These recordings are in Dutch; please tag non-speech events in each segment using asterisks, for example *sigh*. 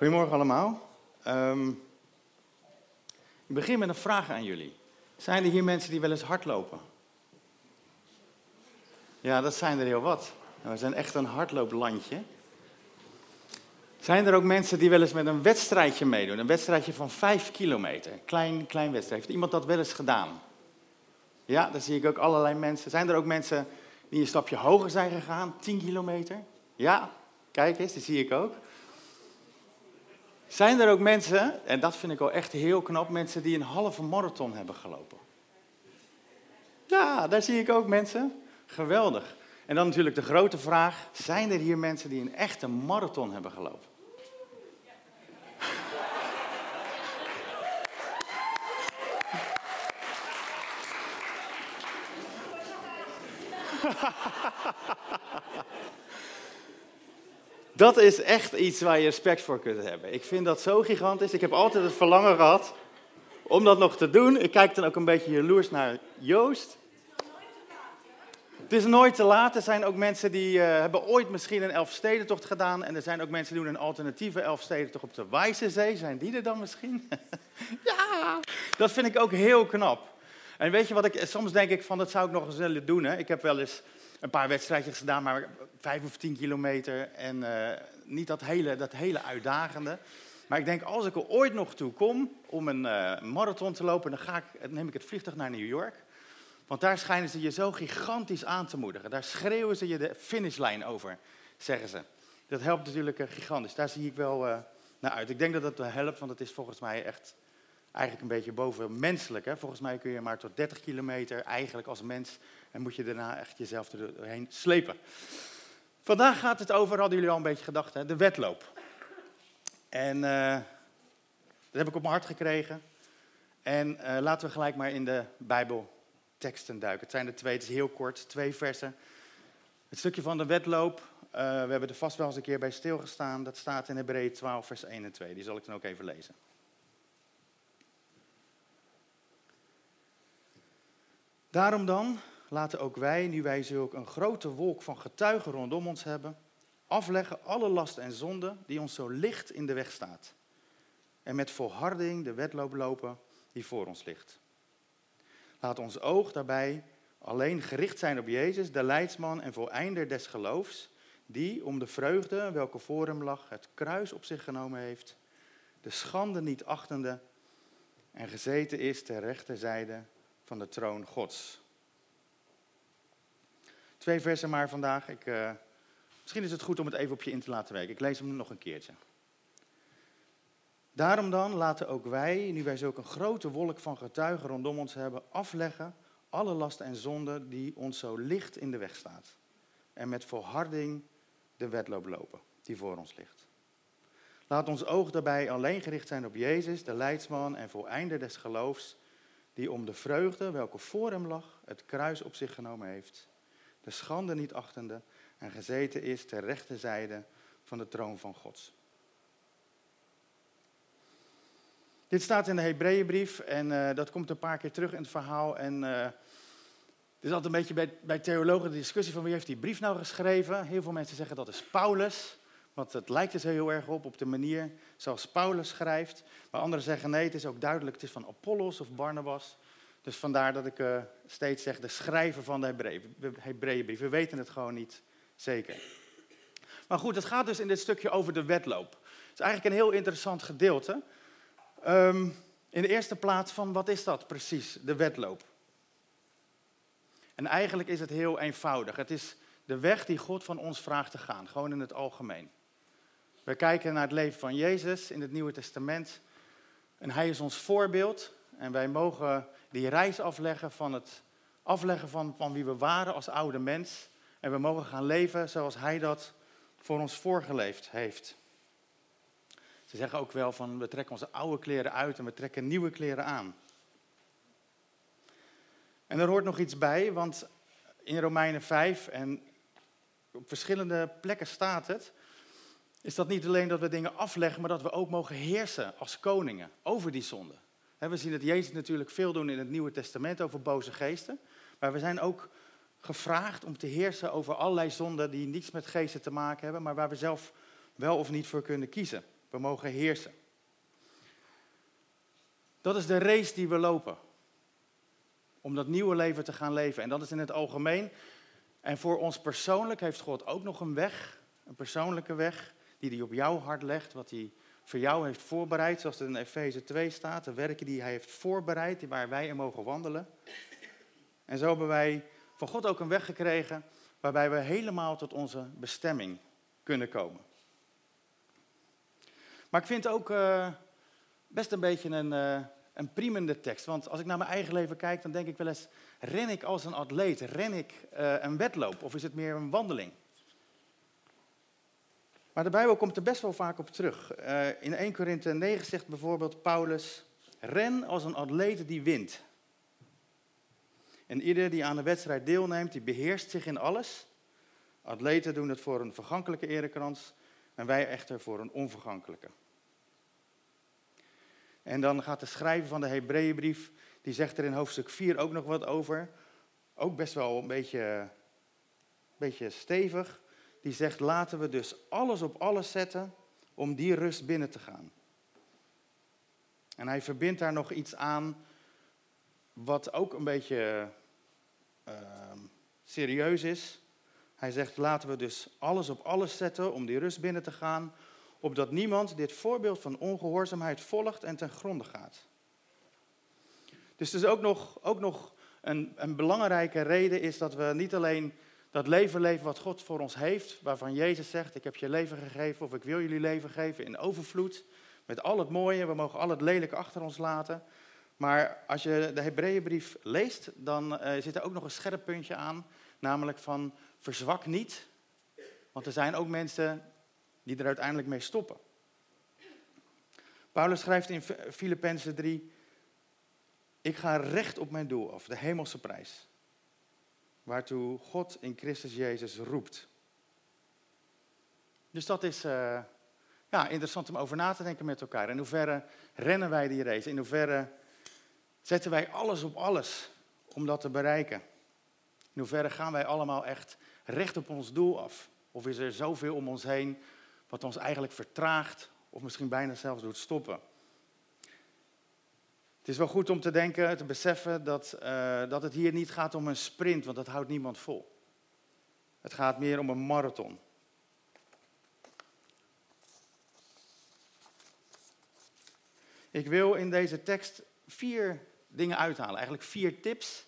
Goedemorgen allemaal. Ehm, ik begin met een vraag aan jullie. Zijn er hier mensen die wel eens hardlopen? Ja, dat zijn er heel wat. Nou, we zijn echt een hardlooplandje. Zijn er ook mensen die wel eens met een wedstrijdje meedoen? Een wedstrijdje van 5 kilometer. Klein, klein wedstrijd. Heeft iemand dat wel eens gedaan? Ja, daar zie ik ook allerlei mensen. Zijn er ook mensen die een stapje hoger zijn gegaan? 10 kilometer? Ja, kijk eens, die zie ik ook. Zijn er ook mensen, en dat vind ik wel echt heel knap, mensen die een halve marathon hebben gelopen? Ja, daar zie ik ook mensen. Geweldig. En dan natuurlijk de grote vraag, zijn er hier mensen die een echte marathon hebben gelopen? *laughs* Dat is echt iets waar je respect voor kunt hebben. Ik vind dat zo gigantisch. Ik heb altijd het verlangen gehad om dat nog te doen. Ik kijk dan ook een beetje jaloers naar Joost. Het is nooit te laat. Er zijn ook mensen die uh, hebben ooit misschien een Elfstedentocht gedaan. En er zijn ook mensen die doen een alternatieve Elfstedentocht op de Wijze Zee. Zijn die er dan misschien? *laughs* ja, dat vind ik ook heel knap. En weet je wat ik, soms denk ik van dat zou ik nog eens willen doen. Hè? Ik heb wel eens een paar wedstrijdjes gedaan, maar vijf of tien kilometer. En uh, niet dat hele, dat hele uitdagende. Maar ik denk, als ik er ooit nog toe kom om een uh, marathon te lopen, dan, ga ik, neem ik het vliegtuig naar New York. Want daar schijnen ze je zo gigantisch aan te moedigen. Daar schreeuwen ze je de finishlijn over, zeggen ze. Dat helpt natuurlijk uh, gigantisch. Daar zie ik wel naar uit. Ik denk dat dat helpt, want het is volgens mij echt eigenlijk een beetje boven menselijk. Hè? Volgens mij kun je maar tot 30 kilometer eigenlijk als mens en moet je daarna echt jezelf er doorheen slepen. Vandaag gaat het over, hadden jullie al een beetje gedacht, hè, de wedloop. En uh, dat heb ik op mijn hart gekregen. En uh, laten we gelijk maar in de Bijbelteksten duiken. Het zijn er twee, het is heel kort, twee versen. Het stukje van de wedloop, uh, we hebben er vast wel eens een keer bij stilgestaan. Dat staat in Hebreeën 12, vers 1 en 2. Die zal ik dan ook even lezen. Daarom dan, laten ook wij, nu wij zulk een grote wolk van getuigen rondom ons hebben, afleggen alle last en zonde die ons zo licht in de weg staat. En met volharding de wedloop lopen die voor ons ligt. Laat ons oog daarbij alleen gericht zijn op Jezus, de leidsman en voleinder des geloofs, die om de vreugde welke voor hem lag het kruis op zich genomen heeft, de schande niet achtende en gezeten is ter rechterzijde van de troon Gods. Twee versen maar vandaag. Ik, uh, misschien is het goed om het even op je in te laten werken. Ik lees hem nog een keertje. Daarom dan laten ook wij, nu wij zulk een grote wolk van getuigen rondom ons hebben, afleggen alle lasten en zonden die ons zo licht in de weg staat. En met volharding de wedloop lopen die voor ons ligt. Laat ons oog daarbij alleen gericht zijn op Jezus, de leidsman en voleinder des geloofs, die om de vreugde welke voor hem lag, het kruis op zich genomen heeft de schande niet achtende en gezeten is ter rechterzijde van de troon van Gods. Dit staat in de Hebreeënbrief en uh, dat komt een paar keer terug in het verhaal. En er is altijd een beetje bij, bij theologen de discussie van wie heeft die brief nou geschreven. Heel veel mensen zeggen dat is Paulus, want het lijkt er zo heel erg op, op de manier zoals Paulus schrijft. Maar anderen zeggen nee, het is ook duidelijk, het is van Apollos of Barnabas. Dus vandaar dat ik uh, steeds zeg de schrijver van de Hebreeënbrief. We weten het gewoon niet zeker. Maar goed, het gaat dus in dit stukje over de wedloop. Het is eigenlijk een heel interessant gedeelte. Um, in de eerste plaats van wat is dat precies, de wedloop? En eigenlijk is het heel eenvoudig. Het is de weg die God van ons vraagt te gaan, gewoon in het algemeen. We kijken naar het leven van Jezus in het Nieuwe Testament. En hij is ons voorbeeld. En wij mogen die reis afleggen van het afleggen van, van wie we waren als oude mens. En we mogen gaan leven zoals Hij dat voor ons voorgeleefd heeft. Ze zeggen ook wel van we trekken onze oude kleren uit en we trekken nieuwe kleren aan. En er hoort nog iets bij, want in Romeinen 5 en op verschillende plekken staat het, is dat niet alleen dat we dingen afleggen, maar dat we ook mogen heersen als koningen over die zonde. We zien dat Jezus natuurlijk veel doen in het Nieuwe Testament over boze geesten. Maar we zijn ook gevraagd om te heersen over allerlei zonden die niets met geesten te maken hebben, maar waar we zelf wel of niet voor kunnen kiezen. We mogen heersen. Dat is de race die we lopen. Om dat nieuwe leven te gaan leven. En dat is in het algemeen. En voor ons persoonlijk heeft God ook nog een weg. Een persoonlijke weg. Die hij op jouw hart legt. Wat hij voor jou heeft voorbereid. Zoals het in Efeze 2 staat. De werken die hij heeft voorbereid. Waar wij in mogen wandelen. En zo hebben wij van God ook een weg gekregen. Waarbij we helemaal tot onze bestemming kunnen komen. Maar ik vind ook uh, best een beetje een, uh, een priemende tekst. Want als ik naar mijn eigen leven kijk, dan denk ik wel eens: ren ik als een atleet? Ren ik uh, een wedloop? Of is het meer een wandeling? Maar de Bijbel komt er best wel vaak op terug. in 1 Korinthe 9 zegt bijvoorbeeld Paulus: Ren als een atleet die wint. En ieder die aan de wedstrijd deelneemt, die beheerst zich in alles. Atleten doen het voor een vergankelijke erekrans en wij echter voor een onvergankelijke. En dan gaat de schrijver van de Hebreeënbrief, die zegt er in hoofdstuk 4 ook nog wat over. Ook best wel een beetje, een beetje stevig. Die zegt, laten we dus alles op alles zetten om die rust binnen te gaan. En hij verbindt daar nog iets aan wat ook een beetje uh, serieus is. Hij zegt, laten we dus alles op alles zetten om die rust binnen te gaan, opdat niemand dit voorbeeld van ongehoorzaamheid volgt en ten gronde gaat. Dus het is ook nog, ook nog een, een belangrijke reden is dat we niet alleen dat leven leven wat God voor ons heeft, waarvan Jezus zegt, ik heb je leven gegeven of ik wil jullie leven geven in overvloed, met al het mooie, we mogen al het lelijke achter ons laten. Maar als je de Hebreeënbrief leest, dan uh, zit er ook nog een scherp puntje aan, namelijk van verzwak niet, want er zijn ook mensen die er uiteindelijk mee stoppen. Paulus schrijft in Filippenzen 3, ik ga recht op mijn doel af, de hemelse prijs, waartoe God in Christus Jezus roept. Dus dat is uh, ja, interessant om over na te denken met elkaar. In hoeverre rennen wij die race? In hoeverre zetten wij alles op alles om dat te bereiken? In hoeverre gaan wij allemaal echt recht op ons doel af? Of is er zoveel om ons heen wat ons eigenlijk vertraagt of misschien bijna zelfs doet stoppen? Het is wel goed om te denken, te beseffen dat, uh, dat het hier niet gaat om een sprint, want dat houdt niemand vol. Het gaat meer om een marathon. Ik wil in deze tekst vier dingen uithalen, eigenlijk vier tips.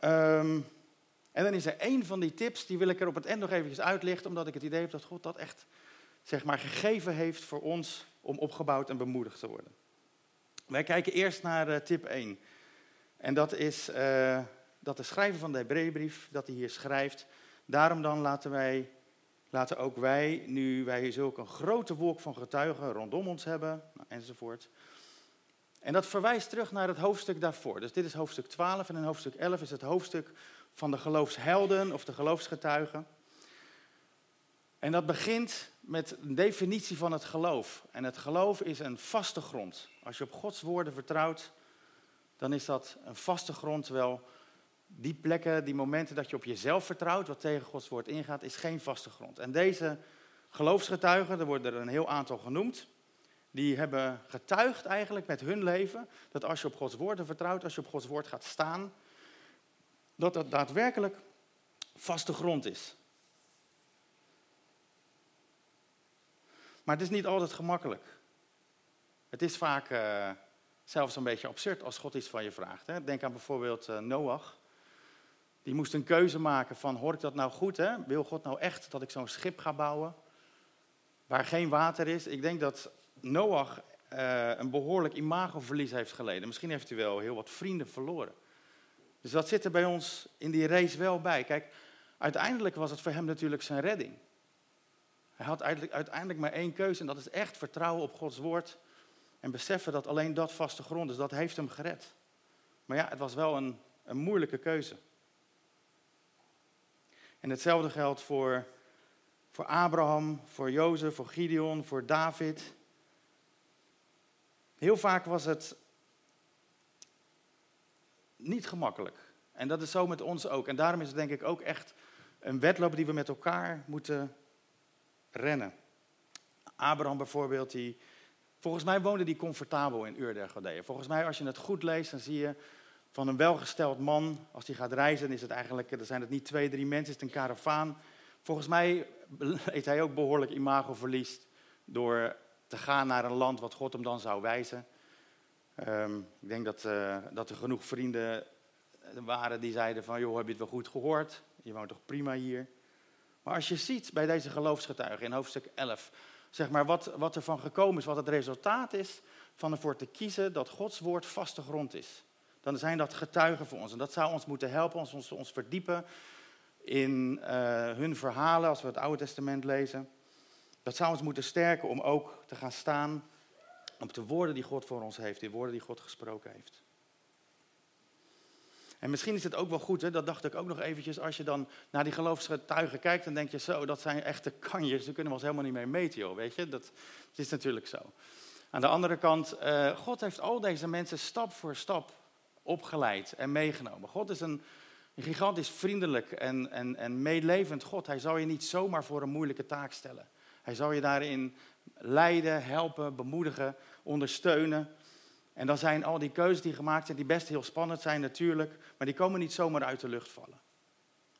Um, en dan is er één van die tips, die wil ik er op het eind nog eventjes uitlichten, omdat ik het idee heb dat God dat echt zeg maar, gegeven heeft voor ons om opgebouwd en bemoedigd te worden. Wij kijken eerst naar uh, tip 1. En dat is uh, dat de schrijver van de Hebreeënbrief, dat hij hier schrijft, daarom dan laten wij, laten ook wij, nu wij zulke een grote wolk van getuigen rondom ons hebben, nou, enzovoort. En dat verwijst terug naar het hoofdstuk daarvoor. Dus dit is hoofdstuk 12 en in hoofdstuk 11 is het hoofdstuk van de geloofshelden of de geloofsgetuigen. En dat begint met een definitie van het geloof. En het geloof is een vaste grond. Als je op Gods woorden vertrouwt, dan is dat een vaste grond. Terwijl die plekken, die momenten dat je op jezelf vertrouwt, wat tegen Gods woord ingaat, is geen vaste grond. En deze geloofsgetuigen, er worden er een heel aantal genoemd, die hebben getuigd eigenlijk met hun leven dat als je op Gods woorden vertrouwt, als je op Gods woord gaat staan, dat dat daadwerkelijk vaste grond is. Maar het is niet altijd gemakkelijk. Het is vaak uh, zelfs een beetje absurd als God iets van je vraagt. Hè? Denk aan bijvoorbeeld uh, Noach. Die moest een keuze maken van, hoor ik dat nou goed? Hè? Wil God nou echt dat ik zo'n schip ga bouwen waar geen water is? Ik denk dat Noach uh, een behoorlijk imagoverlies heeft geleden. Misschien heeft hij wel heel wat vrienden verloren. Dus dat zit er bij ons in die race wel bij. Kijk, uiteindelijk was het voor hem natuurlijk zijn redding. Hij had uiteindelijk maar één keuze en dat is echt vertrouwen op Gods woord. En beseffen dat alleen dat vaste grond is. Dat heeft hem gered. Maar ja, het was wel een, een moeilijke keuze. En hetzelfde geldt voor, voor Abraham, voor Jozef, voor Gideon, voor David. Heel vaak was het niet gemakkelijk. En dat is zo met ons ook. En daarom is het denk ik ook echt een wedloop die we met elkaar moeten rennen. Abraham bijvoorbeeld, die, volgens mij woonde die comfortabel in Ur der Galdeeën. Volgens mij, als je het goed leest, dan zie je van een welgesteld man, als hij gaat reizen, is het eigenlijk, dan zijn het niet twee, drie mensen, is het een karavaan. Volgens mij heeft hij ook behoorlijk imagoverlies door te gaan naar een land wat God hem dan zou wijzen. Ehm, ik denk dat, uh, dat er genoeg vrienden waren die zeiden van, joh, heb je het wel goed gehoord? Je woont toch prima hier? Maar als je ziet bij deze geloofsgetuigen in hoofdstuk 11, zeg maar wat, wat er van gekomen is, wat het resultaat is van ervoor te kiezen dat Gods woord vaste grond is. Dan zijn dat getuigen voor ons. En dat zou ons moeten helpen, ons, ons, ons verdiepen in uh, hun verhalen als we het Oude Testament lezen. Dat zou ons moeten sterken om ook te gaan staan op de woorden die God voor ons heeft, die woorden die God gesproken heeft. En misschien is het ook wel goed, hè, dat dacht ik ook nog eventjes, als je dan naar die geloofsgetuigen kijkt, dan denk je zo, dat zijn echte kanjes, daar kunnen we ons helemaal niet mee meten, joh, weet je. Dat, is natuurlijk zo. Aan de andere kant, uh, God heeft al deze mensen stap voor stap opgeleid en meegenomen. God is een, een gigantisch vriendelijk en, en, en meelevend God. Hij zal je niet zomaar voor een moeilijke taak stellen. Hij zal je daarin leiden, helpen, bemoedigen, ondersteunen. En dan zijn al die keuzes die gemaakt zijn, die best heel spannend zijn natuurlijk, maar die komen niet zomaar uit de lucht vallen.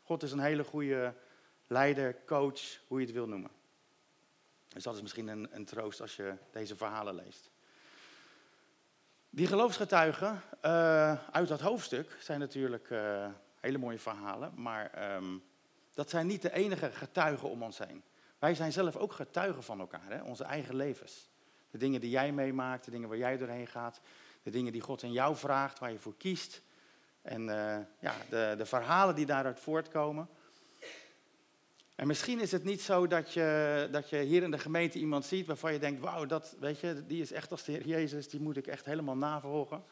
God is een hele goede leider, coach, hoe je het wil noemen. Dus dat is misschien een, een troost als je deze verhalen leest. Die geloofsgetuigen uh, uit dat hoofdstuk zijn natuurlijk uh, hele mooie verhalen, maar um, dat zijn niet de enige getuigen om ons heen. Wij zijn zelf ook getuigen van elkaar, hè? onze eigen levens. De dingen die jij meemaakt, de dingen waar jij doorheen gaat, de dingen die God in jou vraagt, waar je voor kiest. En uh, ja, de, de verhalen die daaruit voortkomen. En misschien is het niet zo dat je, dat je hier in de gemeente iemand ziet waarvan je denkt, wauw, dat, weet je, die is echt als de Heer Jezus, die moet ik echt helemaal navolgen.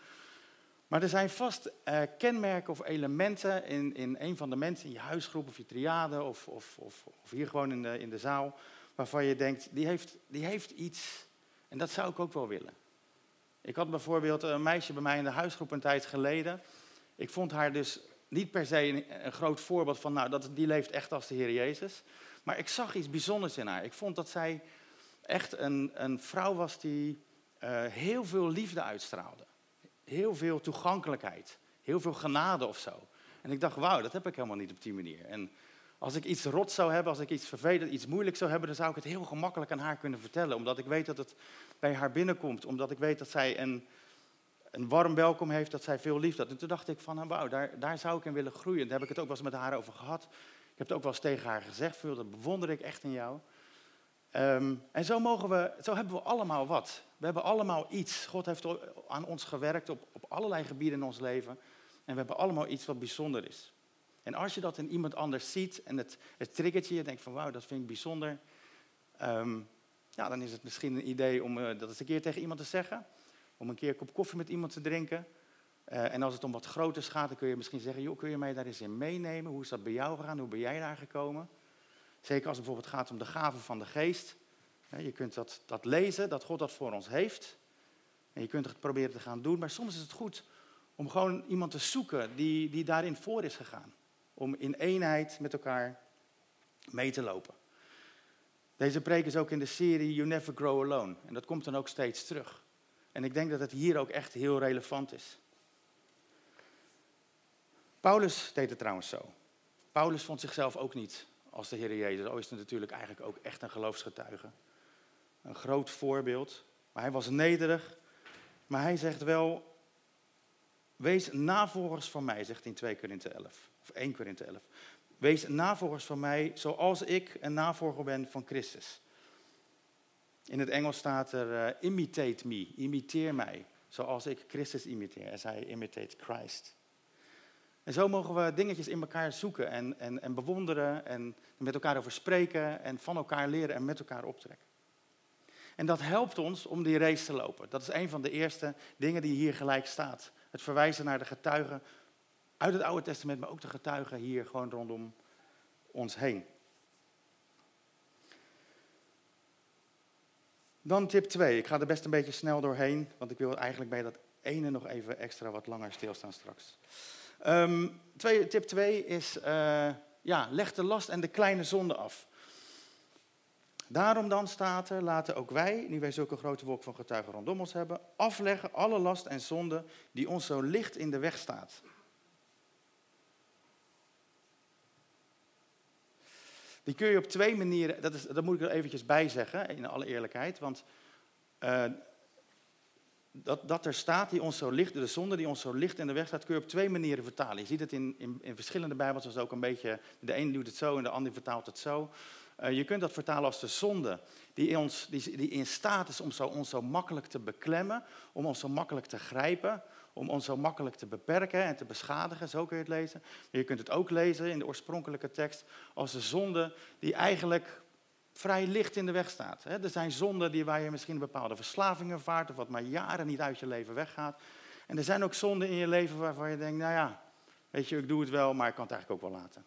Maar er zijn vast uh, kenmerken of elementen in, in een van de mensen, in je huisgroep of je triade of, of, of, of hier gewoon in de, in de zaal, waarvan je denkt, die heeft, die heeft iets en dat zou ik ook wel willen. Ik had bijvoorbeeld een meisje bij mij in de huisgroep een tijd geleden. Ik vond haar dus niet per se een, groot voorbeeld van, nou, dat, die leeft echt als de Heer Jezus. Maar ik zag iets bijzonders in haar. Ik vond dat zij echt een, een vrouw was die uh, heel veel liefde uitstraalde. Heel veel toegankelijkheid. Heel veel genade of zo. En ik dacht, wauw, dat heb ik helemaal niet op die manier. En als ik iets rot zou hebben, als ik iets vervelend, iets moeilijk zou hebben, dan zou ik het heel gemakkelijk aan haar kunnen vertellen. Omdat ik weet dat het bij haar binnenkomt. Omdat ik weet dat zij een, een warm welkom heeft, dat zij veel liefde had. En toen dacht ik van, nou, wauw, daar, daar zou ik in willen groeien. Daar heb ik het ook wel eens met haar over gehad. Ik heb het ook wel eens tegen haar gezegd, veel, dat bewonder ik echt in jou. Um, en zo, mogen we, zo hebben we allemaal wat. We hebben allemaal iets. God heeft aan ons gewerkt op, op allerlei gebieden in ons leven. En we hebben allemaal iets wat bijzonder is. En als je dat in iemand anders ziet en het, het triggert je, je denkt van wauw, dat vind ik bijzonder. Um, ja, dan is het misschien een idee om uh, dat eens een keer tegen iemand te zeggen. Om een keer een kop koffie met iemand te drinken. Uh, en als het om wat groters gaat, dan kun je misschien zeggen, joh, kun je mij daar eens in meenemen? Hoe is dat bij jou gegaan? Hoe ben jij daar gekomen? Zeker als het bijvoorbeeld gaat om de gaven van de geest. je kunt dat, dat lezen, dat God dat voor ons heeft. En je kunt het proberen te gaan doen. Maar soms is het goed om gewoon iemand te zoeken die, die daarin voor is gegaan om in eenheid met elkaar mee te lopen. Deze preek is ook in de serie You Never Grow Alone. En dat komt dan ook steeds terug. En ik denk dat het hier ook echt heel relevant is. Paulus deed het trouwens zo. Paulus vond zichzelf ook niet als de Heer Jezus. Al is hij natuurlijk eigenlijk ook echt een geloofsgetuige. Een groot voorbeeld. Maar hij was nederig. Maar hij zegt wel, Wees navolgers van mij, zegt in 2 Korinthe 11. Of 1 Korinthe 11. Wees navolgers van mij, zoals ik een navolger ben van Christus. In het Engels staat er, uh, imitate me, imiteer mij, zoals ik Christus imiteer. En zij imitate Christ. En zo mogen we dingetjes in elkaar zoeken en, en, en bewonderen en met elkaar over spreken en van elkaar leren en met elkaar optrekken. En dat helpt ons om die race te lopen. Dat is een van de eerste dingen die hier gelijk staat. Het verwijzen naar de getuigen uit het Oude Testament, maar ook de getuigen hier gewoon rondom ons heen. Dan tip 2. Ik ga er best een beetje snel doorheen, want ik wil eigenlijk bij dat ene nog even extra wat langer stilstaan straks. Um, twee, tip 2 is, uh, ja, leg de last en de kleine zonde af. Daarom dan staat er, laten ook wij, nu wij zulke grote wolk van getuigen rondom ons hebben, afleggen alle last en zonde die ons zo licht in de weg staat. Die kun je op twee manieren, dat, is, dat moet ik er eventjes bij zeggen, in alle eerlijkheid. Want uh, dat, dat er staat die ons zo licht, de zonde die ons zo licht in de weg staat, kun je op twee manieren vertalen. Je ziet het in, in, in verschillende Bijbels, dus ook een beetje, de een doet het zo en de ander vertaalt het zo. Uh, je kunt dat vertalen als de zonde die in, ons, die, die in staat is om zo, ons zo makkelijk te beklemmen, om ons zo makkelijk te grijpen, om ons zo makkelijk te beperken en te beschadigen. Zo kun je het lezen. Maar je kunt het ook lezen in de oorspronkelijke tekst als de zonde die eigenlijk vrij licht in de weg staat. Er zijn zonden die waar je misschien een bepaalde verslaving ervaart of wat maar jaren niet uit je leven weggaat. En er zijn ook zonden in je leven waarvan je denkt, nou ja, weet je, ik doe het wel, maar ik kan het eigenlijk ook wel laten.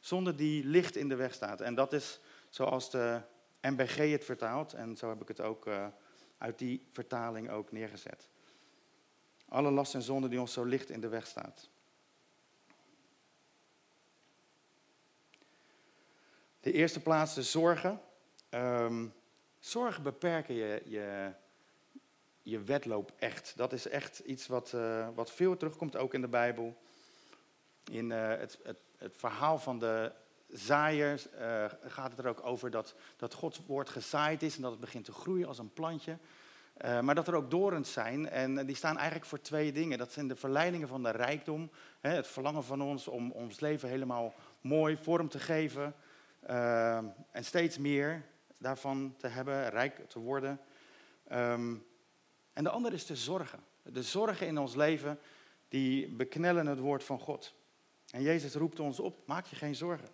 Zonde die licht in de weg staat. En dat is zoals de MBG het vertaalt. En zo heb ik het ook uh, uit die vertaling ook neergezet. Alle last en zonden die ons zo licht in de weg staat. De eerste plaats de zorgen. Um, zorgen beperken je, je, je wedloop echt. Dat is echt iets wat, uh, wat veel terugkomt, ook in de Bijbel. In uh, het, het, het, verhaal van de zaaiers uh, gaat het er ook over dat, dat Gods woord gezaaid is en dat het begint te groeien als een plantje. Uh, maar dat er ook dorens zijn en die staan eigenlijk voor twee dingen. Dat zijn de verleidingen van de rijkdom, hè, het verlangen van ons om ons leven helemaal mooi vorm te geven. Uh, en steeds meer daarvan te hebben, rijk te worden. Um, en de andere is de zorgen. De zorgen in ons leven die beknellen het woord van God. En Jezus roept ons op, maak je geen zorgen.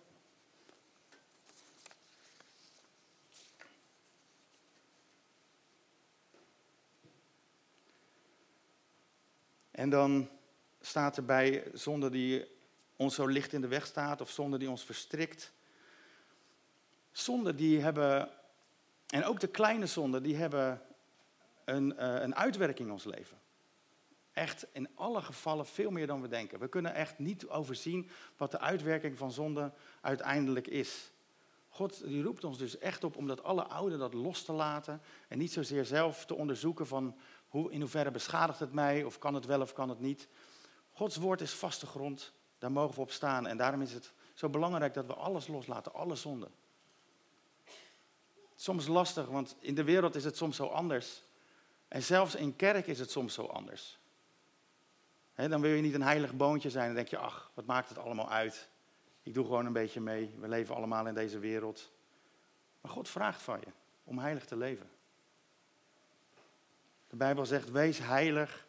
En dan staat erbij zonde die ons zo licht in de weg staat of zonde die ons verstrikt. Zonden die hebben, en ook de kleine zonden, die hebben een, uh, een uitwerking in ons leven. Echt in alle gevallen veel meer dan we denken. We kunnen echt niet overzien wat de uitwerking van zonde uiteindelijk is. God die roept ons dus echt op om dat alle oude dat los te laten en niet zozeer zelf te onderzoeken van hoe, in hoeverre beschadigt het mij of kan het wel of kan het niet. Gods woord is vaste grond, daar mogen we op staan en daarom is het zo belangrijk dat we alles loslaten, alle zonden soms lastig, want in de wereld is het soms zo anders. En zelfs in kerk is het soms zo anders. dan wil je niet een heilig boontje zijn. Dan denk je, ach, wat maakt het allemaal uit? Ik doe gewoon een beetje mee. We leven allemaal in deze wereld. Maar God vraagt van je om heilig te leven. De Bijbel zegt, wees heilig,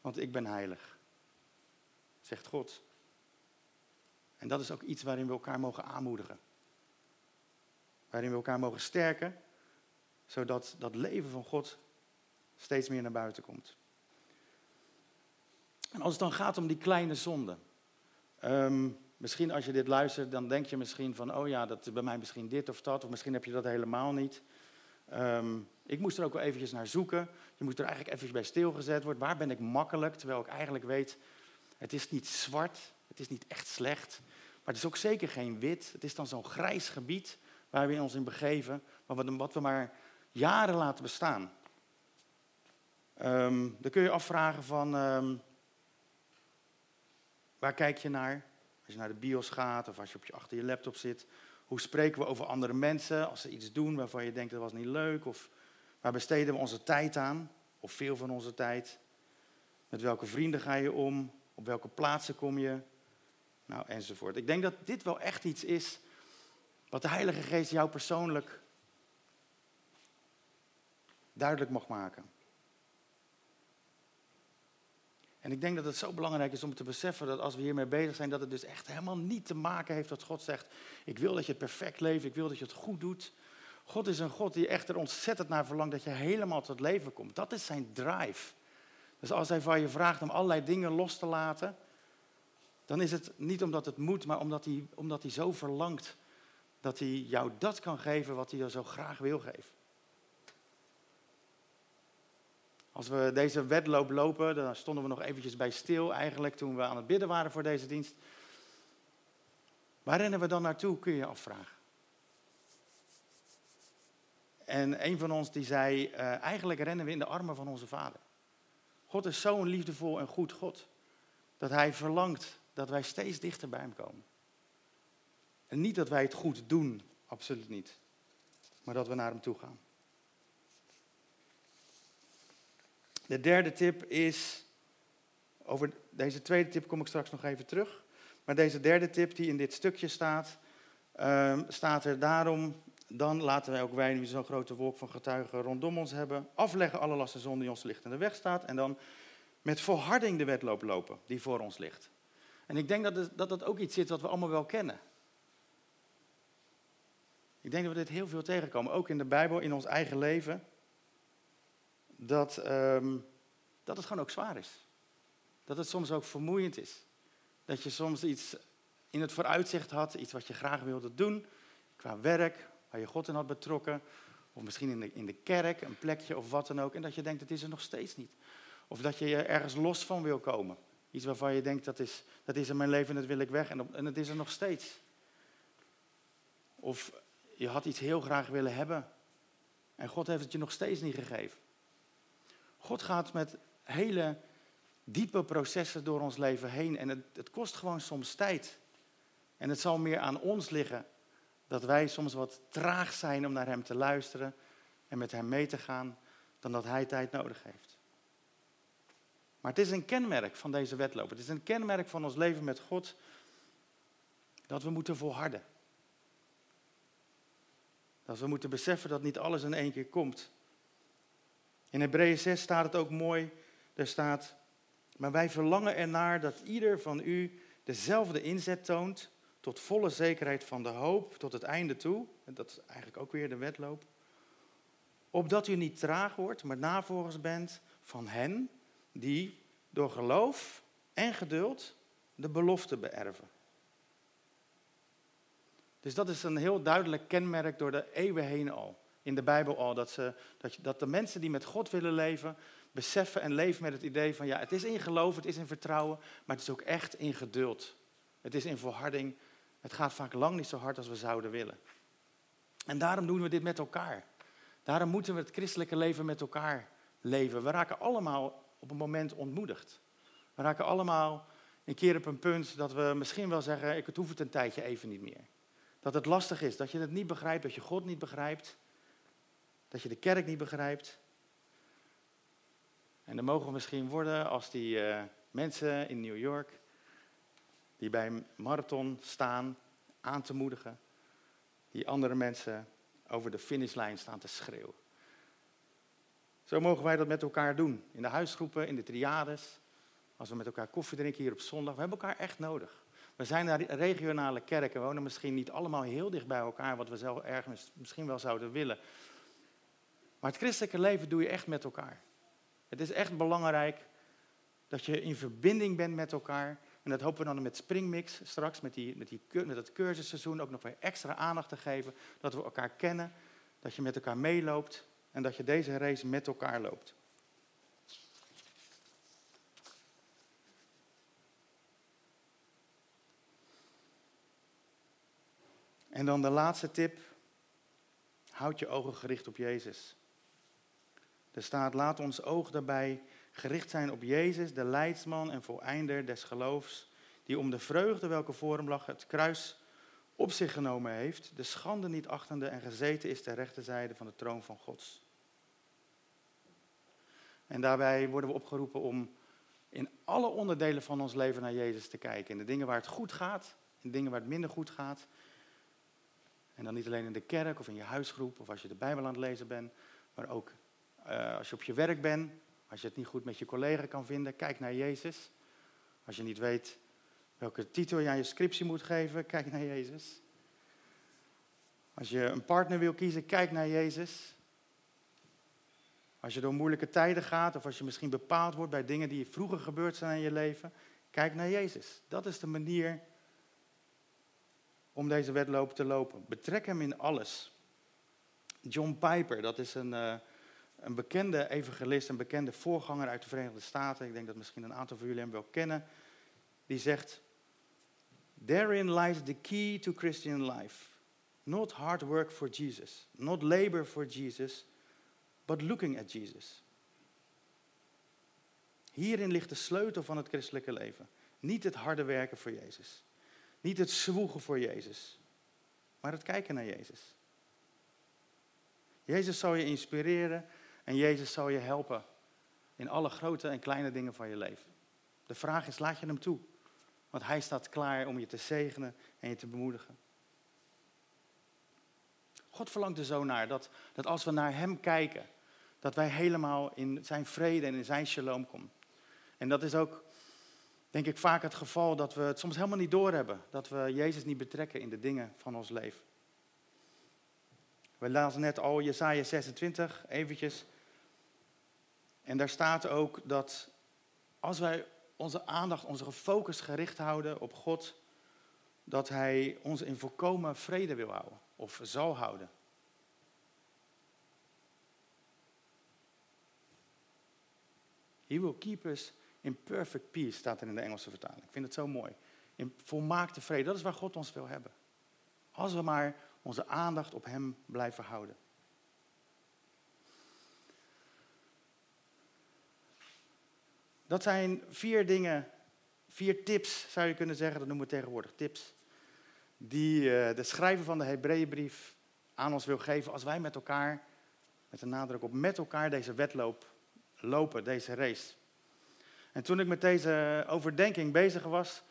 want ik ben heilig. Zegt God. En dat is ook iets waarin we elkaar mogen aanmoedigen. Waarin we elkaar mogen sterken, zodat dat leven van God steeds meer naar buiten komt. En als het dan gaat om die kleine zonden. Um, misschien als je dit luistert, dan denk je misschien van, oh ja, dat is bij mij misschien dit of dat, of misschien heb je dat helemaal niet. Um, ik moest er ook wel eventjes naar zoeken. Je moet er eigenlijk eventjes bij stilgezet worden. Waar ben ik makkelijk? Terwijl ik eigenlijk weet, het is niet zwart, het is niet echt slecht, maar het is ook zeker geen wit. Het is dan zo'n grijs gebied waar we ons in begeven, maar wat we maar jaren laten bestaan. Um, dan kun je afvragen van, um, waar kijk je naar? Als je naar de bios gaat of als je op je, achter je laptop zit. Hoe spreken we over andere mensen als ze iets doen waarvan je denkt dat was niet leuk? Of waar besteden we onze tijd aan? Of veel van onze tijd? Met welke vrienden ga je om? Op welke plaatsen kom je? Nou, enzovoort. Ik denk dat dit wel echt iets is wat de Heilige Geest jou persoonlijk duidelijk mag maken. En ik denk dat het zo belangrijk is om te beseffen dat als we hiermee bezig zijn, dat het dus echt helemaal niet te maken heeft dat God zegt, ik wil dat je het perfect leeft, ik wil dat je het goed doet. God is een God die echt er ontzettend naar verlangt dat je helemaal tot leven komt. Dat is zijn drive. Dus als hij van je vraagt om allerlei dingen los te laten, dan is het niet omdat het moet, maar omdat hij, omdat hij zo verlangt dat hij jou dat kan geven wat hij je zo graag wil geven. Als we deze wedloop lopen, dan stonden we nog eventjes bij stil eigenlijk toen we aan het bidden waren voor deze dienst. Waar rennen we dan naartoe, kun je je afvragen. En een van ons die zei, uh, eigenlijk rennen we in de armen van onze vader. God is zo'n liefdevol en goed God, dat hij verlangt dat wij steeds dichter bij hem komen. En niet dat wij het goed doen, absoluut niet, maar dat we naar hem toe gaan. De derde tip is, over deze tweede tip kom ik straks nog even terug, maar deze derde tip die in dit stukje staat, uh, staat er daarom dan laten wij ook wij, die zo'n grote wolk van getuigen rondom ons hebben, afleggen alle lasten zonder die ons licht in de weg staat. En dan met volharding de wedloop lopen die voor ons ligt. En ik denk dat, dat dat ook iets zit wat we allemaal wel kennen. Ik denk dat we dit heel veel tegenkomen, ook in de Bijbel, in ons eigen leven. Dat, um, dat het gewoon ook zwaar is. Dat het soms ook vermoeiend is. Dat je soms iets in het vooruitzicht had, iets wat je graag wilde doen, qua werk, waar je God in had betrokken. Of misschien in de, in de kerk, een plekje of wat dan ook. En dat je denkt, het is er nog steeds niet. Of dat je je ergens los van wil komen. Iets waarvan je denkt, dat is, dat is in mijn leven en dat wil ik weg. En, en het is er nog steeds. Of je had iets heel graag willen hebben. En God heeft het je nog steeds niet gegeven. God gaat met hele diepe processen door ons leven heen. En het, het kost gewoon soms tijd. En het zal meer aan ons liggen dat wij soms wat traag zijn om naar Hem te luisteren en met Hem mee te gaan, dan dat Hij tijd nodig heeft. Maar het is een kenmerk van deze wedloop. Het is een kenmerk van ons leven met God dat we moeten volharden. Dat we moeten beseffen dat niet alles in één keer komt. In Hebreeën 6 staat het ook mooi. Er staat, maar wij verlangen ernaar dat ieder van u dezelfde inzet toont tot volle zekerheid van de hoop tot het einde toe. En dat is eigenlijk ook weer de wedloop. Opdat u niet traag wordt, maar navolgers bent van hen die door geloof en geduld de belofte beërven. Dus dat is een heel duidelijk kenmerk door de eeuwen heen al. In de Bijbel al. Dat, ze, dat, dat de mensen die met God willen leven, beseffen en leven met het idee van ja, het is in geloof, het is in vertrouwen, maar het is ook echt in geduld. Het is in volharding het gaat vaak lang niet zo hard als we zouden willen. En daarom doen we dit met elkaar. Daarom moeten we het christelijke leven met elkaar leven. We raken allemaal op een moment ontmoedigd. We raken allemaal een keer op een punt dat we misschien wel zeggen: ik hoef het een tijdje even niet meer. Dat het lastig is, dat je het niet begrijpt, dat je God niet begrijpt, dat je de kerk niet begrijpt. En dan mogen we misschien worden als die uh, mensen in New York die bij een marathon staan aan te moedigen, die andere mensen over de finishlijn staan te schreeuwen. Zo mogen wij dat met elkaar doen. In de huisgroepen, in de triades, als we met elkaar koffie drinken hier op zondag. We hebben elkaar echt nodig. We zijn naar regionale kerken, wonen misschien niet allemaal heel dicht bij elkaar, wat we zelf ergens misschien wel zouden willen. Maar het christelijke leven doe je echt met elkaar. Het is echt belangrijk dat je in verbinding bent met elkaar. En dat hopen we dan met Springmix straks, met, die, met, die, met het cursusseizoen, ook nog weer extra aandacht te geven. Dat we elkaar kennen, dat je met elkaar meeloopt en dat je deze race met elkaar loopt. En dan de laatste tip. Houd je ogen gericht op Jezus. Er staat, laat ons oog daarbij gericht zijn op Jezus, de leidsman en voleinder des geloofs, die om de vreugde welke voor hem lag het kruis op zich genomen heeft, de schande niet achtende en gezeten is ter rechterzijde van de troon van Gods. En daarbij worden we opgeroepen om in alle onderdelen van ons leven naar Jezus te kijken. In de dingen waar het goed gaat, in de dingen waar het minder goed gaat. En dan niet alleen in de kerk of in je huisgroep of als je de Bijbel aan het lezen bent, maar ook uh, als je op je werk bent, als je het niet goed met je collega kan vinden, kijk naar Jezus. Als je niet weet welke titel je aan je scriptie moet geven, kijk naar Jezus. Als je een partner wil kiezen, kijk naar Jezus. Als je door moeilijke tijden gaat, of als je misschien bepaald wordt bij dingen die vroeger gebeurd zijn in je leven, kijk naar Jezus. Dat is de manier om deze wedloop te lopen. Betrek hem in alles. John Piper, dat is een, uh, een bekende evangelist, een bekende voorganger uit de Verenigde Staten. Ik denk dat misschien een aantal van jullie hem wel kennen. Die zegt: Therein lies the key to Christian life. Not hard work for Jesus. Not labor for Jesus, but looking at Jesus. Hierin ligt de sleutel van het christelijke leven. Niet het harde werken voor Jezus. Niet het zwoegen voor Jezus. Maar het kijken naar Jezus. Jezus zal je inspireren en Jezus zal je helpen in alle grote en kleine dingen van je leven. De vraag is, laat je hem toe? Want hij staat klaar om je te zegenen en je te bemoedigen. God verlangt er zo naar dat, dat als we naar hem kijken, dat wij helemaal in zijn vrede en in zijn shalom komen. En dat is ook, denk ik, vaak het geval dat we het soms helemaal niet doorhebben. Dat we Jezus niet betrekken in de dingen van ons leven. We lazen net al Jesaja 26, eventjes. En daar staat ook dat als wij onze aandacht, onze focus gericht houden op God, dat Hij ons in volkomen vrede wil houden of zal houden. He will keep us in perfect peace, staat er in de Engelse vertaling. Ik vind het zo mooi. In volmaakte vrede, dat is waar God ons wil hebben. Als we maar onze aandacht op Hem blijven houden. Dat zijn vier dingen, vier tips zou je kunnen zeggen, dat noemen we tegenwoordig tips, die eh, de schrijver van de Hebreeënbrief aan ons wil geven als wij met elkaar, met een nadruk op met elkaar deze wedloop lopen, deze race. En toen ik met deze overdenking bezig was,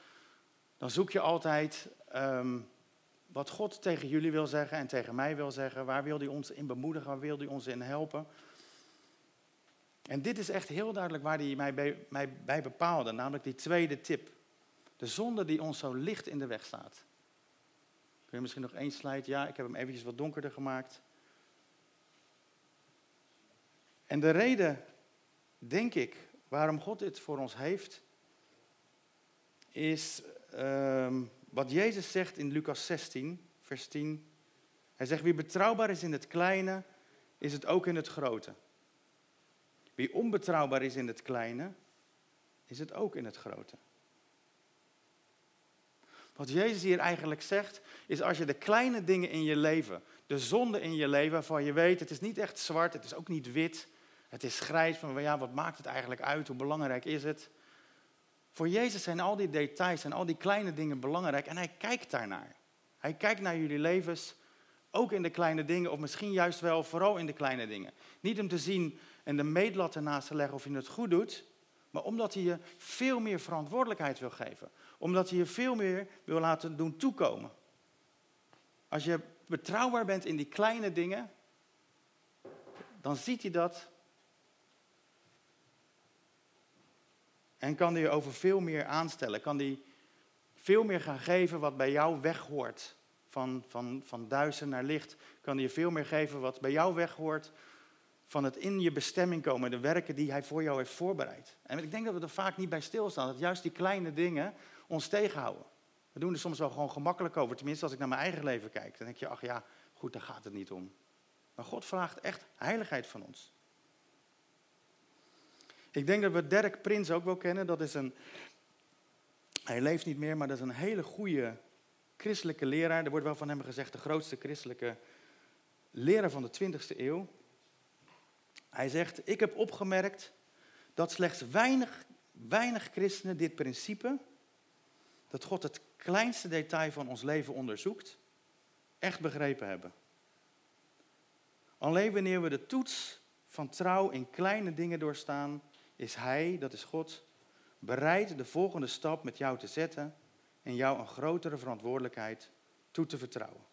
dan zoek je altijd ehm, wat God tegen jullie wil zeggen en tegen mij wil zeggen. Waar wil hij ons in bemoedigen, waar wil hij ons in helpen? En dit is echt heel duidelijk waar hij mij bij, mij bij bepaalde, namelijk die tweede tip. De zonde die ons zo licht in de weg staat. Kun je misschien nog één slide? Ja, ik heb hem eventjes wat donkerder gemaakt. En de reden, denk ik, waarom God dit voor ons heeft, is ehm, wat Jezus zegt in Lucas 16, vers 10. Hij zegt, wie betrouwbaar is in het kleine, is het ook in het grote. Wie onbetrouwbaar is in het kleine, is het ook in het grote. Wat Jezus hier eigenlijk zegt, is als je de kleine dingen in je leven, de zonde in je leven, waarvan je weet, het is niet echt zwart, het is ook niet wit, het is grijs, van ja, wat maakt het eigenlijk uit, hoe belangrijk is het? Voor Jezus zijn al die details en al die kleine dingen belangrijk en hij kijkt daarnaar. Hij kijkt naar jullie levens, ook in de kleine dingen, of misschien juist wel vooral in de kleine dingen. Niet om te zien en de meetlat ernaast te leggen of je het goed doet, maar omdat hij je veel meer verantwoordelijkheid wil geven. Omdat hij je veel meer wil laten doen toekomen. Als je betrouwbaar bent in die kleine dingen, dan ziet hij dat En kan hij je over veel meer aanstellen. Kan hij veel meer gaan geven wat bij jou weghoort. Van, van, van naar licht. Kan hij je veel meer geven wat bij jou weghoort. Van het in je bestemming komen. De werken die hij voor jou heeft voorbereid. En ik denk dat we er vaak niet bij stilstaan. Dat juist die kleine dingen ons tegenhouden. We doen er soms wel gewoon gemakkelijk over. Tenminste, als ik naar mijn eigen leven kijk. Dan denk je, ach ja, goed, daar gaat het niet om. Maar God vraagt echt heiligheid van ons. Ik denk dat we Dirk Prins ook wel kennen. Dat is een, hij leeft niet meer, maar dat is een hele goede christelijke leraar. Er wordt wel van hem gezegd de grootste christelijke leraar van de 20e eeuw. Hij zegt, ik heb opgemerkt dat slechts weinig, weinig christenen dit principe, dat God het kleinste detail van ons leven onderzoekt, echt begrepen hebben. Alleen wanneer we de toets van trouw in kleine dingen doorstaan, is Hij, dat is God, bereid de volgende stap met jou te zetten en jou een grotere verantwoordelijkheid toe te vertrouwen.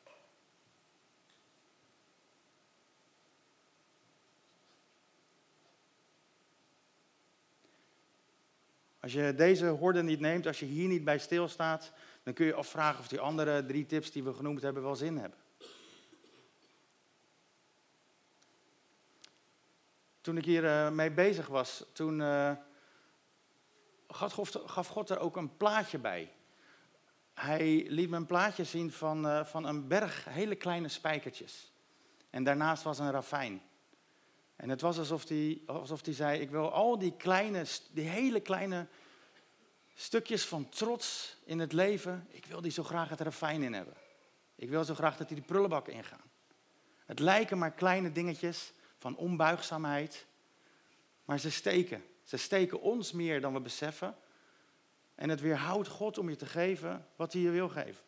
Als je deze horde niet neemt, als je hier niet bij stilstaat, dan kun je afvragen of die andere drie tips die we genoemd hebben wel zin hebben. Toen ik hier uh, mee bezig was, toen uh, gaf, God er ook een plaatje bij. Hij liet me een plaatje zien van, uh, van een berg hele kleine spijkertjes. En daarnaast was een ravijn. En het was alsof hij, alsof zei, ik wil al die kleine, die hele kleine stukjes van trots in het leven, ik wil die zo graag het ravijn in hebben. Ik wil zo graag dat die de prullenbak ingaan. Het lijken maar kleine dingetjes van onbuigzaamheid, maar ze steken. Ze steken ons meer dan we beseffen. En het weerhoudt God om je te geven wat hij je wil geven.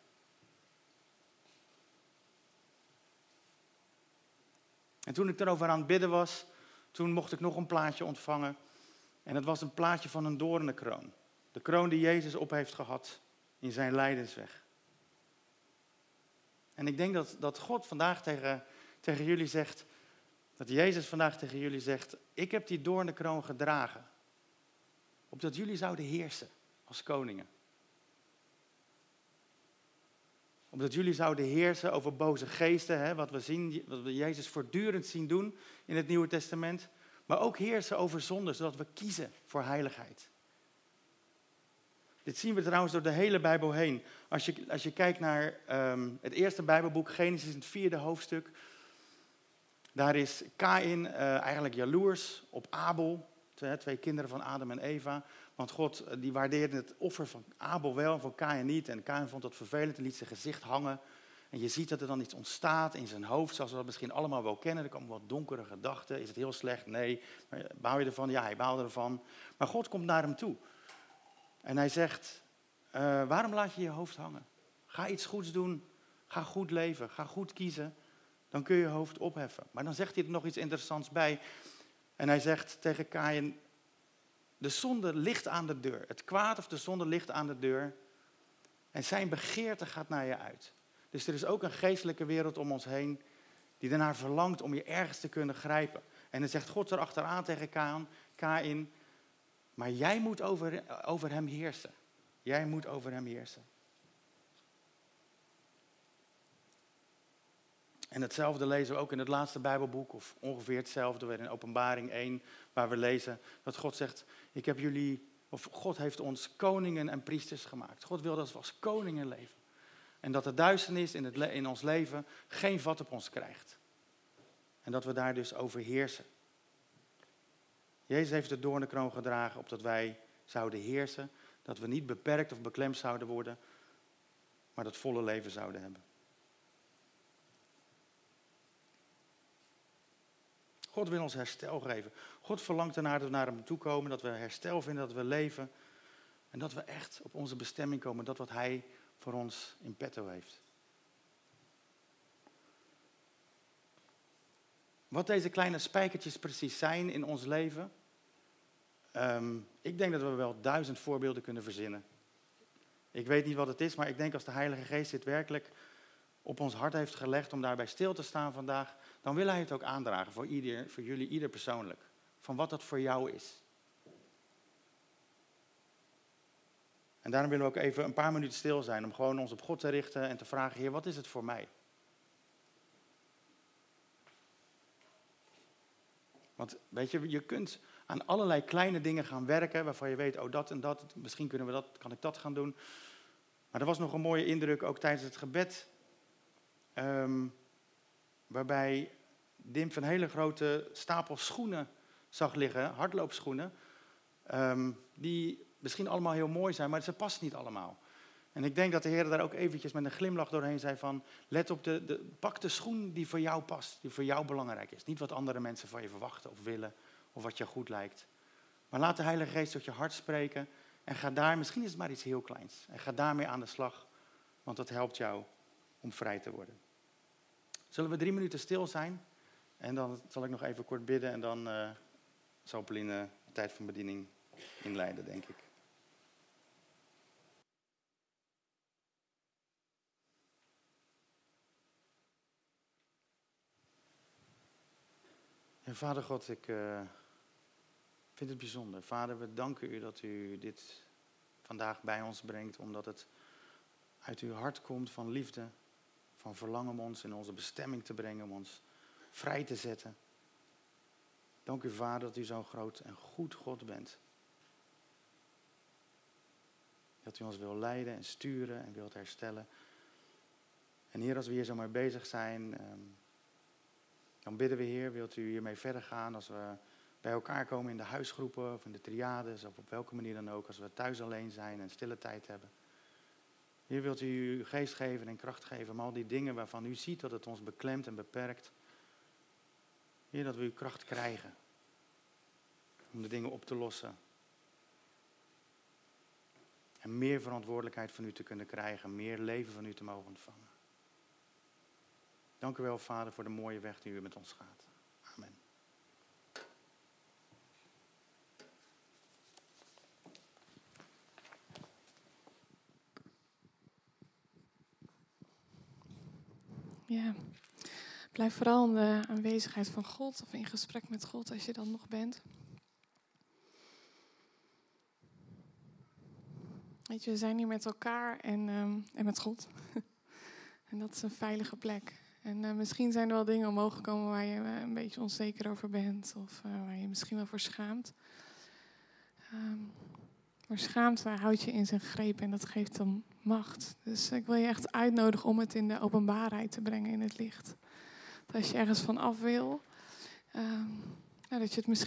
En toen ik erover aan het bidden was, toen mocht ik nog een plaatje ontvangen. En dat was een plaatje van een doornenkroon. De kroon die Jezus op heeft gehad in zijn lijdensweg. En ik denk dat, dat God vandaag tegen, tegen jullie zegt, dat Jezus vandaag tegen jullie zegt, ik heb die doornenkroon gedragen. Opdat jullie zouden heersen als koningen. Omdat jullie zouden heersen over boze geesten, hè, wat, we zien, wat we Jezus voortdurend zien doen in het Nieuwe Testament. Maar ook heersen over zonde, zodat we kiezen voor heiligheid. Dit zien we trouwens door de hele Bijbel heen. Als je, als je kijkt naar ehm, het eerste Bijbelboek, Genesis, het vierde hoofdstuk. Daar is Kain uh, eigenlijk jaloers op Abel, twee, twee kinderen van Adam en Eva. Want God eh, die waardeerde het offer van Abel wel van Kain niet. En Kain vond dat vervelend en liet zijn gezicht hangen. En je ziet dat er dan iets ontstaat in zijn hoofd, zoals we dat misschien allemaal wel kennen. Er komen wat donkere gedachten. Is het heel slecht? Nee. Maar baal je ervan? Ja, hij baalde ervan. Maar God komt naar hem toe. En hij zegt, uh, waarom laat je je hoofd hangen? Ga iets goeds doen. Ga goed leven. Ga goed kiezen. Dan kun je je hoofd opheffen. Maar dan zegt hij er nog iets interessants bij. En hij zegt tegen Kain, de zonde ligt aan de deur. Het kwaad of de zonde ligt aan de deur. En zijn begeerte gaat naar je uit. Dus er is ook een geestelijke wereld om ons heen die ernaar verlangt om je ergens te kunnen grijpen. En dan zegt God erachteraan tegen Kain, Kain maar jij moet over, over hem heersen. Jij moet over hem heersen. En hetzelfde lezen we ook in het laatste Bijbelboek, of ongeveer hetzelfde, weer in Openbaring 1, waar we lezen dat God zegt: Ik heb jullie, of God heeft ons koningen en priesters gemaakt. God wil dat we als koningen leven. En dat de duisternis in, het, in ons leven geen vat op ons krijgt. En dat we daar dus over heersen. Jezus heeft de doornenkroon gedragen opdat wij zouden heersen. Dat we niet beperkt of beklemd zouden worden, maar dat volle leven zouden hebben. God wil ons herstel geven. God verlangt ernaar dat we naar hem toe komen, dat we herstel vinden, dat we leven. En dat we echt op onze bestemming komen, dat wat hij voor ons in petto heeft. Wat deze kleine spijkertjes precies zijn in ons leven. Um, ik denk dat we wel duizend voorbeelden kunnen verzinnen. Ik weet niet wat het is, maar ik denk als de Heilige Geest dit werkelijk op ons hart heeft gelegd om daarbij stil te staan vandaag, dan wil Hij het ook aandragen voor, ieder, voor jullie, ieder persoonlijk. Van wat dat voor jou is. En daarom willen we ook even een paar minuten stil zijn om gewoon ons op God te richten en te vragen, Heer, wat is het voor mij? Want weet je, je kunt aan allerlei kleine dingen gaan werken waarvan je weet, oh dat en dat, misschien kunnen we dat, kan ik dat gaan doen. Maar er was nog een mooie indruk ook tijdens het gebed, ehm, waarbij Dim van hele grote stapel schoenen zag liggen, hardloopschoenen, um, die misschien allemaal heel mooi zijn, maar ze passen niet allemaal. En ik denk dat de Heer daar ook eventjes met een glimlach doorheen zei van, let op de, de, pak de schoen die voor jou past, die voor jou belangrijk is. Niet wat andere mensen van je verwachten of willen of wat je goed lijkt. Maar laat de Heilige Geest tot je hart spreken en ga daar, misschien is het maar iets heel kleins, en ga daarmee aan de slag, want dat helpt jou om vrij te worden. Zullen we drie minuten stil zijn? En dan zal ik nog even kort bidden en dan uh, zal Pauline de tijd van bediening inleiden, denk ik. En Vader God, ik uh, vind het bijzonder. Vader, we danken u dat u dit vandaag bij ons brengt, omdat het uit uw hart komt van liefde, van verlangen om ons in onze bestemming te brengen, om ons vrij te zetten. Dank u, Vader, dat u zo'n groot en goed God bent. Dat u ons wil leiden en sturen en wilt herstellen. En Heer, als we hier zo maar bezig zijn. Um, dan bidden we, Heer, wilt u hiermee verder gaan als we bij elkaar komen in de huisgroepen of in de triades of op welke manier dan ook, als we thuis alleen zijn en stille tijd hebben. Heer, wilt u uw geest geven en kracht geven om al die dingen waarvan u ziet dat het ons beklemt en beperkt. Dat we uw kracht krijgen om de dingen op te lossen. En meer verantwoordelijkheid van u te kunnen krijgen, meer leven van u te mogen ontvangen. Dank u wel, Vader, voor de mooie weg die u met ons gaat. Amen. Ja, blijf vooral in de aanwezigheid van God of in gesprek met God als je dan nog bent. Weet je, we zijn hier met elkaar en, en met God. *laughs* en dat is een veilige plek. En uh, misschien zijn er wel dingen omhoog gekomen waar je uh, een beetje onzeker over bent of uh, waar je misschien wel voor schaamt. Um, maar schaamte houdt je in zijn greep en dat geeft hem macht. Dus ik wil je echt uitnodigen om het in de openbaarheid te brengen in het licht. Als je ergens van af wil, nou, dat je het misschien